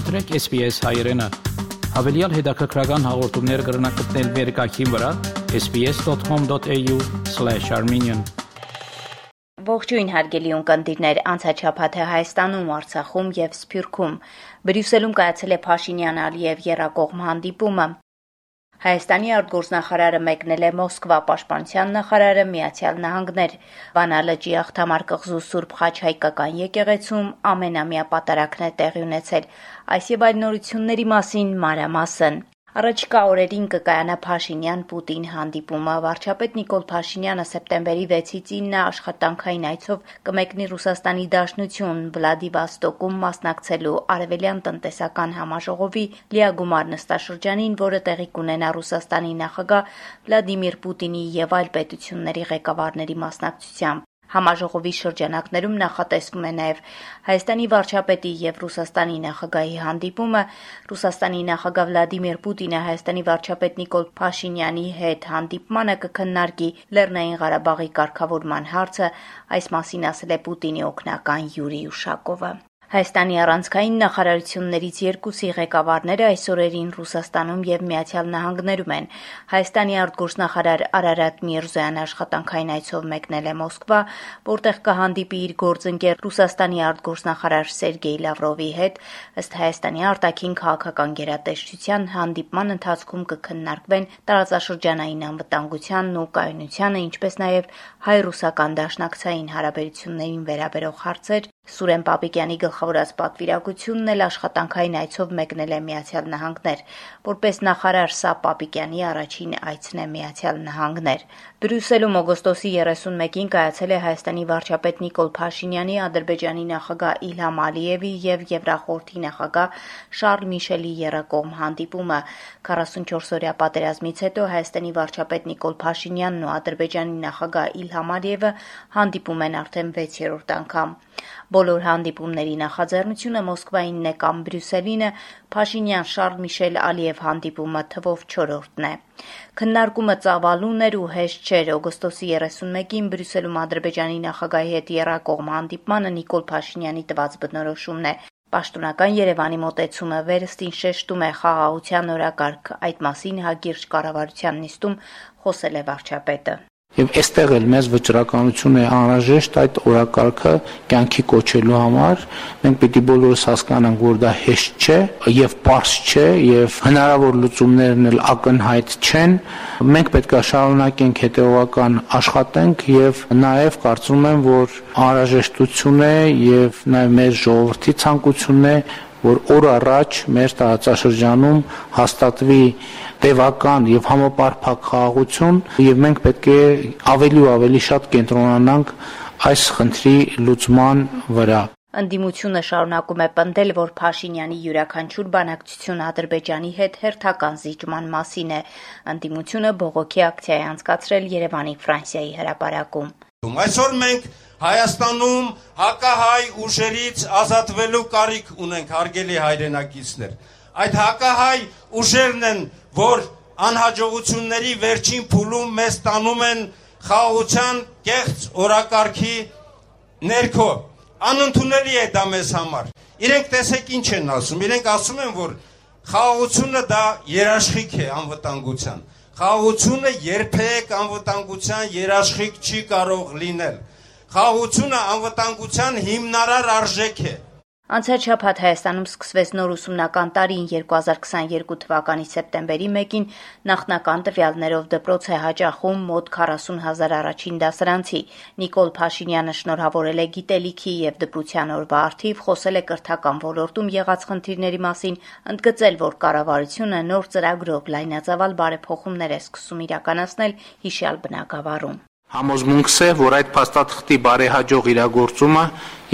մտրեք SPS հայերեն։ Հավելյալ հետաքրքրական հաղորդումներ կգրնակցնել վերկայքին վրա sps.com.au/armenian Ողջույն հարգելի ունկնդիրներ, անցաչափաթը Հայաստանում, Արցախում եւ Սփյուռքում։ Բրյուսելում կայացել է Փաշինյան Ալիև երակողմ հանդիպումը։ Հայաստանի արտգործնախարարը մեկնել է Մոսկվա, պաշտպանության նախարարը Միացյալ Նահանգներ։ Վանալջի աղթամար կղզու Սուրբ Խաչ հայկական եկեղեցում ամենամյա պատարակն է տեղի ունեցել։ Այս եւ այլ նորությունների մասին մանրամասն Առաջիկա օրերին կկայանա Փաշինյան-Պուտին հանդիպումը։ Վարչապետ Նիկոլ Փաշինյանը սեպտեմբերի 6-ից 9-ը աշխատանքային այցով կմեկնի Ռուսաստանի Դաշնություն Վլադիվաստոկում մասնակցելու Արևելյան տնտեսական համաժողովի լիագումար նստաշրջանին, որը տեղի կունենա Ռուսաստանի նախագահ Վլադիմիր Պուտինի եւ այլ պետությունների ղեկավարների մասնակցությամբ։ Համաժողովի շրջանակներում նախատեսվում է նաև Հայաստանի վարչապետի եւ Ռուսաստանի նախագահի հանդիպումը, Ռուսաստանի նախագահ Վլադիմիր Պուտինը Հայաստանի վարչապետ Նիկոլ Փաշինյանի հետ հանդիպմանը կքննարկի Լեռնային Ղարաբաղի կարգավորման հարցը, այս մասին ասել է Պուտինի օգնական Յուրի Ուշակովը։ Հայաստանի առանցքային նախարարություններից երկուսի ղեկավարները այս օրերին Ռուսաստանում եւ Միացյալ Նահանգներում են։ Հայաստանի արտգործնախարար Արարատ Միրզոյան աշխատանքային այցով մեկնել է Մոսկվա, որտեղ կհանդիպի իր գործընկեր Ռուսաստանի արտգործնախարար Սերգեյ Լավրովի հետ։ Ըստ Հայաստանի արտաքին քաղաքական գերատեսչության հանդիպման ընթացքում կքննարկվեն տարածաշրջանային անվտանգությանն ու կայունությանը, ինչպես նաեւ հայ-ռուսական դաշնակցային հարաբերություններին վերաբերող հարցեր, Սուրեն Պապիկյանի գլխավորած պատվիրակությունն էլ աշխատանքային այցով մեկնել է Միացյալ Նահանգներ։ Որպես նախարար սա Պապիկյանի առաջին այցն է Միացյալ Նահանգներ։ Բրյուսելում օգոստոսի 31-ին կայացել է Հայաստանի վարչապետ Նիկոլ Փաշինյանի, Ադրբեջանի նախագահ Իլհամ Ալիևի եւ Եվրախորհրդի նախագահ Շարլ Միշելի երակողմ հանդիպումը 44-օրյա պատերազմից հետո Հայաստանի վարչապետ Նիկոլ Փաշինյանն ու Ադրբեջանի նախագահ Իլհամ Ալիևը հանդիպում են արդեն 6-րդ անգամ։ Բոլոր հանդիպումների նախաձեռնությունը Մոսկվայինն է կամ Բրյուսելինը, Փաշինյան Շարլ Միշել Ալիև հանդիպումը թվով 4-րդն է։ Քննարկումը ծավալուն էր ու հեշտ չէր։ Օգոստոսի 31-ին Բրյուսելում Ադրբեջանի նախագահի հետ եռակողմ հանդիպմանը Նիկոլ Փաշինյանի տված բնորոշումն է։ Պաշտոնական Երևանի մոտեցումը վերստին շեշտում է խաղաղության օրակարգ։ Այդ մասին հագիրճ կառավարության նիստում խոսել է վարչապետը։ Եվ այստեղ էլ մեզ վճռականություն է անհրաժեշտ այդ օրակարգը կյանքի կոչելու համար։ Մենք պիտի բոլորս հասկանանք, որ դա հեշտ չէ եւ པարս չէ եւ հնարավոր լուծումներն էլ ակնհայտ չեն։ Մենք պետք է շարունակենք հետեւական աշխատենք եւ նաեւ կարծում եմ, որ անհրաժեշտություն է եւ նաեւ մեր ժողովրդի ցանկությունն է որ օր առաջ մեր տարածաշրջանում հաստատվի տևական եւ համապարփակ խաղաղություն եւ մենք պետք է ավելի ու ավելի շատ կենտրոնանանք այս խնդրի լուծման վրա Անդիմությունը շարունակում է պնդել, որ Փաշինյանի յուրաքանչյուր բանակցություն Ադրբեջանի հետ հերթական զիջման մասին է։ Անդիմությունը բողոքի ակցիա է անցկացրել Երևանի Ֆրանսիայի հրապարակում։ Այսօր մենք Հայաստանում հակահայ ուժերից ազատվելու կարիք ունենք հարգելի հայրենակիցներ։ Այդ հակահայ ուժերն են, որ անհաջողությունների վերջին փուլում մեզ տանում են խաղաղության կեղծ օրակարգի ներքո։ Անընդունելի է դա մեզ համար։ Իրենք տեսեք ինչ են ասում։ Իրենք ասում են, որ խաղաղությունը դա երաշխիք է անվտանգության։ Խաղաղությունը երբեք անվտանգության երաշխիք չի կարող լինել։ Խաղաղությունը անվտանգության հիմնարար արժեք է։ Անցած շաբաթ Հայաստանում սկսվեց նոր ուսումնական տարին 2022 թվականի սեպտեմբերի 1-ին նախնական տվյալներով դպրոց է հաճախում մոտ 40 հազար առաջին դասարանցի։ Նիկոլ Փաշինյանը շնորհավորել է գիտելիքի եւ դպրության օրվա արդիվ, խոսել է կրթական ոլորտում եղած խնդիրների մասին, ընդգծել, որ կառավարությունը նոր ծրագրով լայնածավալ բարեփոխումներ է սկսում իրականացնել հիշյալ բնակավարում։ Համոզմունքս է, որ այդ փաստաթղթի բարեհաջող իրագործումը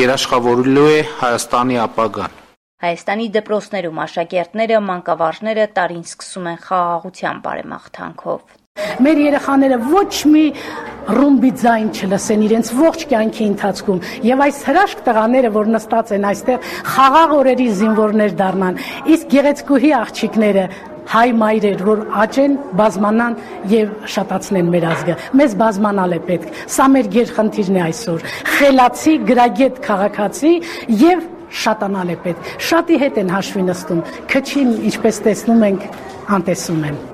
երաշխավորելու է Հայաստանի ապագան։ Հայաստանի դպրոցներում աշակերտները, մանկավարժները տարին սկսում են խաղաղության բարեմաղթանքով։ Մեր երեխաները ոչ մի ռումբի ձայն չլսեն իրենց ողջ կյանքի ընթացքում եւ այս հրաշք տղաները, որ նստած են այստեղ, խաղաղ օրերի զինվորներ դառնան, իսկ գեղեցկուհի աղջիկները հայ մայրեր, որ աճեն, բազմանան եւ շատացնեն մեր ազգը։ Մեզ բազմանալ է պետք։ Սա մեր գերխնդիրն է այսօր։ Խելացի, գրագետ քաղաքացի եւ շատանալ է պետք։ Շատի հետ են հաշվի նստում, քչին, ինչպես տեսնում ենք, անտեսում են։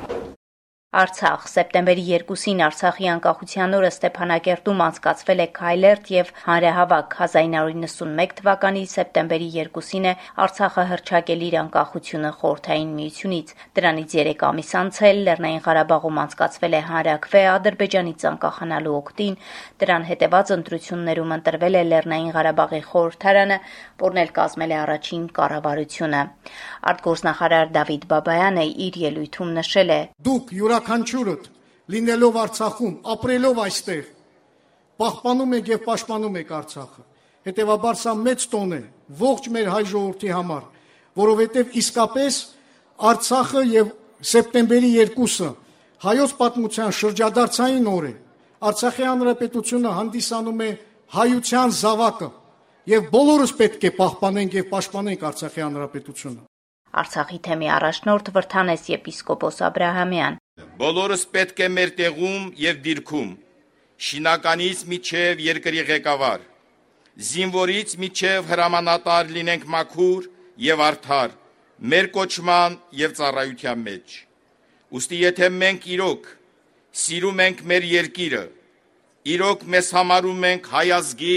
Արցախ սեպտեմբերի 2-ին Արցախի անկախության օրը Ստեփանակերտում անցկացվել է Քայլերտ եւ հանրահավաք 1991 թվականի սեպտեմբերի 2-ին է Արցախը հրճակել իր անկախությունը խորթային միությունից։ Դրանից 3 ամիս անց էլ Լեռնային Ղարաբաղում անցկացվել է հանրակրվե Ադրբեջանից անկախանալու օկտին։ Դրան հետևած ընտրություններում ընտրվել է Լեռնային Ղարաբաղի խորհրդարանը, որն էլ կազմել է առաջին կառավարությունը։ Արտգործնախարար Դավիթ Բաբայանը իր ելույթում նշել է. Դուք յուրա յուրաքանչյուրդ լինելով Արցախում, ապրելով այստեղ, պահպանում եք եւ պաշտպանում եք Արցախը։ Հետևաբար սա մեծ տոն է ողջ մեր հայ ժողովրդի համար, որովհետեւ իսկապես Արցախը եւ սեպտեմբերի 2-ը հայոց պատմության շրջադարձային օր է։ Արցախի հանրապետությունը հանդիսանում է հայության զավակը եւ բոլորս պետք է պահպանենք եւ պաշտպանենք Արցախի հանրապետությունը։ Արցախի թեմի առաջնորդ Վրթանես եպիսկոպոս Աբ รา համյան Բոլորս պետք է մեր տեղում եւ դիրքում շինականից միջև երկրի ղեկավար զինվորից միջև հրամանատար լինենք մաքուր եւ արդար մեր կոչման եւ ծառայության մեջ ուստի եթե մենք իրոք սիրում ենք մեր երկիրը իրոք մեզ համարում ենք հայազգի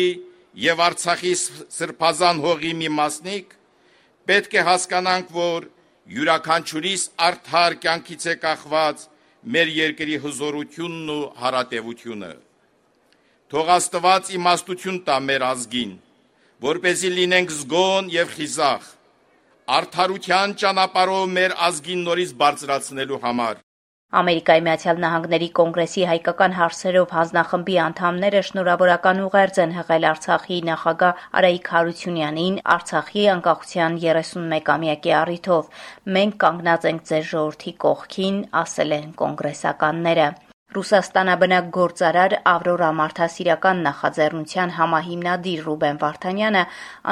եւ Արցախի սրբազան հողի մի մասնիկ պետք է հասկանանք որ յուրաքանչյուրիս արդար կյանքից է կախված մեր երկրի հզորությունն ու հարատևությունը։ Թող Աստված իմաստություն տա մեր ազգին, որ เป զի լինենք զգոն եւ խիզախ, արդարության ճանապարհով մեր ազգին նորից բարձրացնելու համար։ Ամերիկայի Միացյալ Նահանգների Կոնգրեսի հայկական հարցերով հանձնախմբի անդամները շնորհավորական ուղերձ են հղել Արցախի նախագահ Արայիկ Հարությունյանին Արցախի անկախության 31-ամյակի առիթով։ Մենք կանգնած ենք ձեր ժողովրդի կողքին, ասել են կոնգրեսականները։ Ռուսաստանաբնակ գործարար Ավրորա մարդասիրական նախաձեռնության համահիմնադիր Ռուբեն Վարդանյանը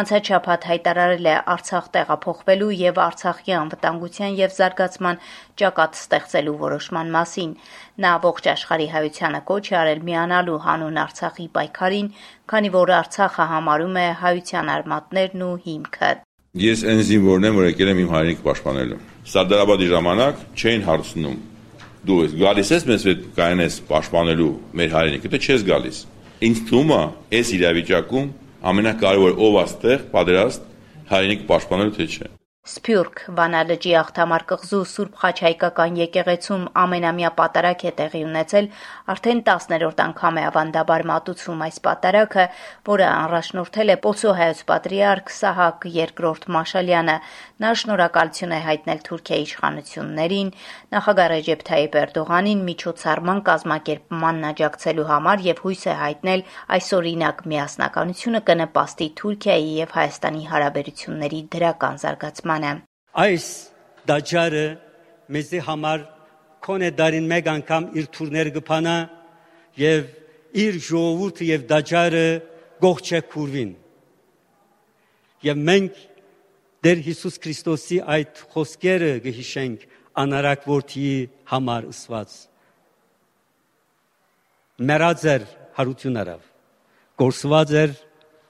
անցաչափած հայտարարել է Արցախ տեղափոխվելու եւ Արցախի անվտանգության եւ զարգացման ճակատ ստեղծելու որոշման մասին։ Նա ողջ աշխարհի հայությանը կոչ է արել միանալու հանուն Արցախի պայքարին, քանի որ Արցախը համարում է հայության արմատներն ու հիմքը։ Ես այն զինվորն եմ, որ եկել եմ իմ հայրենիքը պաշտպանելու։ Սարդարաբադի ժամանակ չէին հարցնում դու ես գալիս ես մեզ հետ կայանես պաշտպանելու մեր հայրենիքը, թե չես գալիս։ Ինչ թվում է, այս իրավիճակում ամենակարևոր ով աստեղ պատերաստ հայրենիքը պաշտպանելու թե չէ։ Սփյուռք Վանալջի աղթամար կղզու Սուրբ Խաչայկական եկեղեցում ամենամյա պատարակ է տեղի ունեցել, արդեն 10-րդ անգամ է ավանդաբար մատուցվում այս պատարակը, որը առաջնորդել է Պոսո հայոց պատրիարք Սահակ II Մաշալյանը։ Նա շնորհակալություն է հայտնել Թուրքիայի իշխանություններին, նախագահ Ռեջեփ Թայիպ Էրդողանին միջոցառման կազմակերպման աջակցելու համար եւ հույս է հայտնել այսօրինակ միասնականությունը կնպաստի Թուրքիայի եւ Հայաստանի հարաբերությունների դրական զարգացման Սահմանը։ Այս դաջարը մեզի համար կոնե դարին մեկ անգամ իր թուրներ գփանա եւ իր ժողովուրդը եւ դաջարը գողջե քուրվին։ Եվ մենք Դեր Հիսուս Քրիստոսի այդ խոսքերը գհիշենք անարակ որդիի համար ըսված։ Մերածեր հարություն արավ։ Գործված էր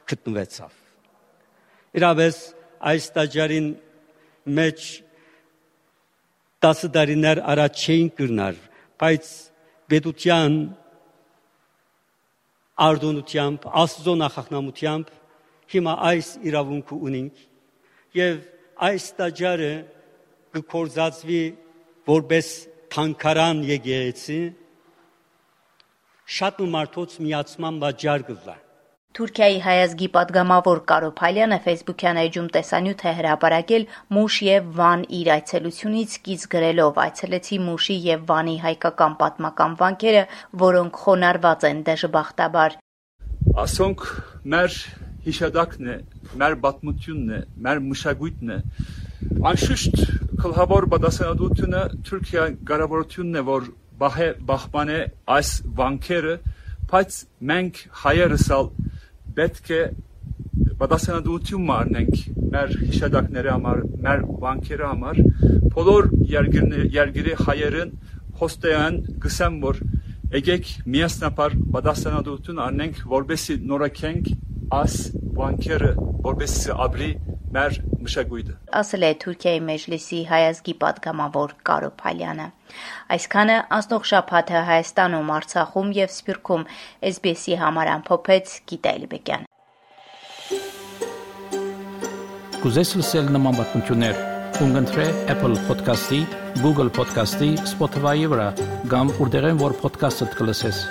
գտնվեցավ։ Իրավես այս տաճարին մեջ 10 տարիներ առաջ չէին կրնար, բայց պետության արդոնությամբ, աստծո նախախնամությամբ հիմա այս իրավունքը ունենք եւ այս տաճարը կկործածվի որպես թանկարան եկեղեցի շատ մարդոց միացման բաժար կլա Թուրքիայի հայազգի падգամավոր Կարո Փալյանը Facebook-յան էջում տեսանյութ է հրապարակել Մուշ եւ Վան իր այցելությունից սկիզբ գրելով. Այցելեցի Մուշի եւ Վանի հայկական պատմական վանքերը, որոնք խոնարհված են դժբախտաբար։ Ասոնք մեր հիշադակն է, մեր պատմությունն է, մեր մշակույթն է։ Անշուշտ կլհավոր պատասխանատվությունը Թուրքիայի գարավորությունն է, որ բահե բախման է այս վանքերը, բայց մենք հայերս ալ պետք է պատասխանատվություն մարնենք մեր հիշադակների համար, մեր վանքերի համար, բոլոր երկրի հայերն հոստեան գսեմ, որ եկեք միասնապար պատասխանատվություն առնենք, որբեսի նորակենք աս վանքերը, որբեսի ապրի մեր մշակույթը։ Ասել է Թուրքիայի մեջլիսի հայազգի падգամավոր Կարո Փալյանը։ Այսքանը անցնող շաբաթը Հայաստանում, Արցախում եւ Սփյուռքում SBS-ի համար ամփոփեց Գիտա Էլիբեկյանը։ Կուզես լսել նման բանություններ, կընտրե Apple Podcast-ի, Google Podcast-ի, Spotify-ի վրա, կամ որտեղեն որ podcast-ը դուք լսես։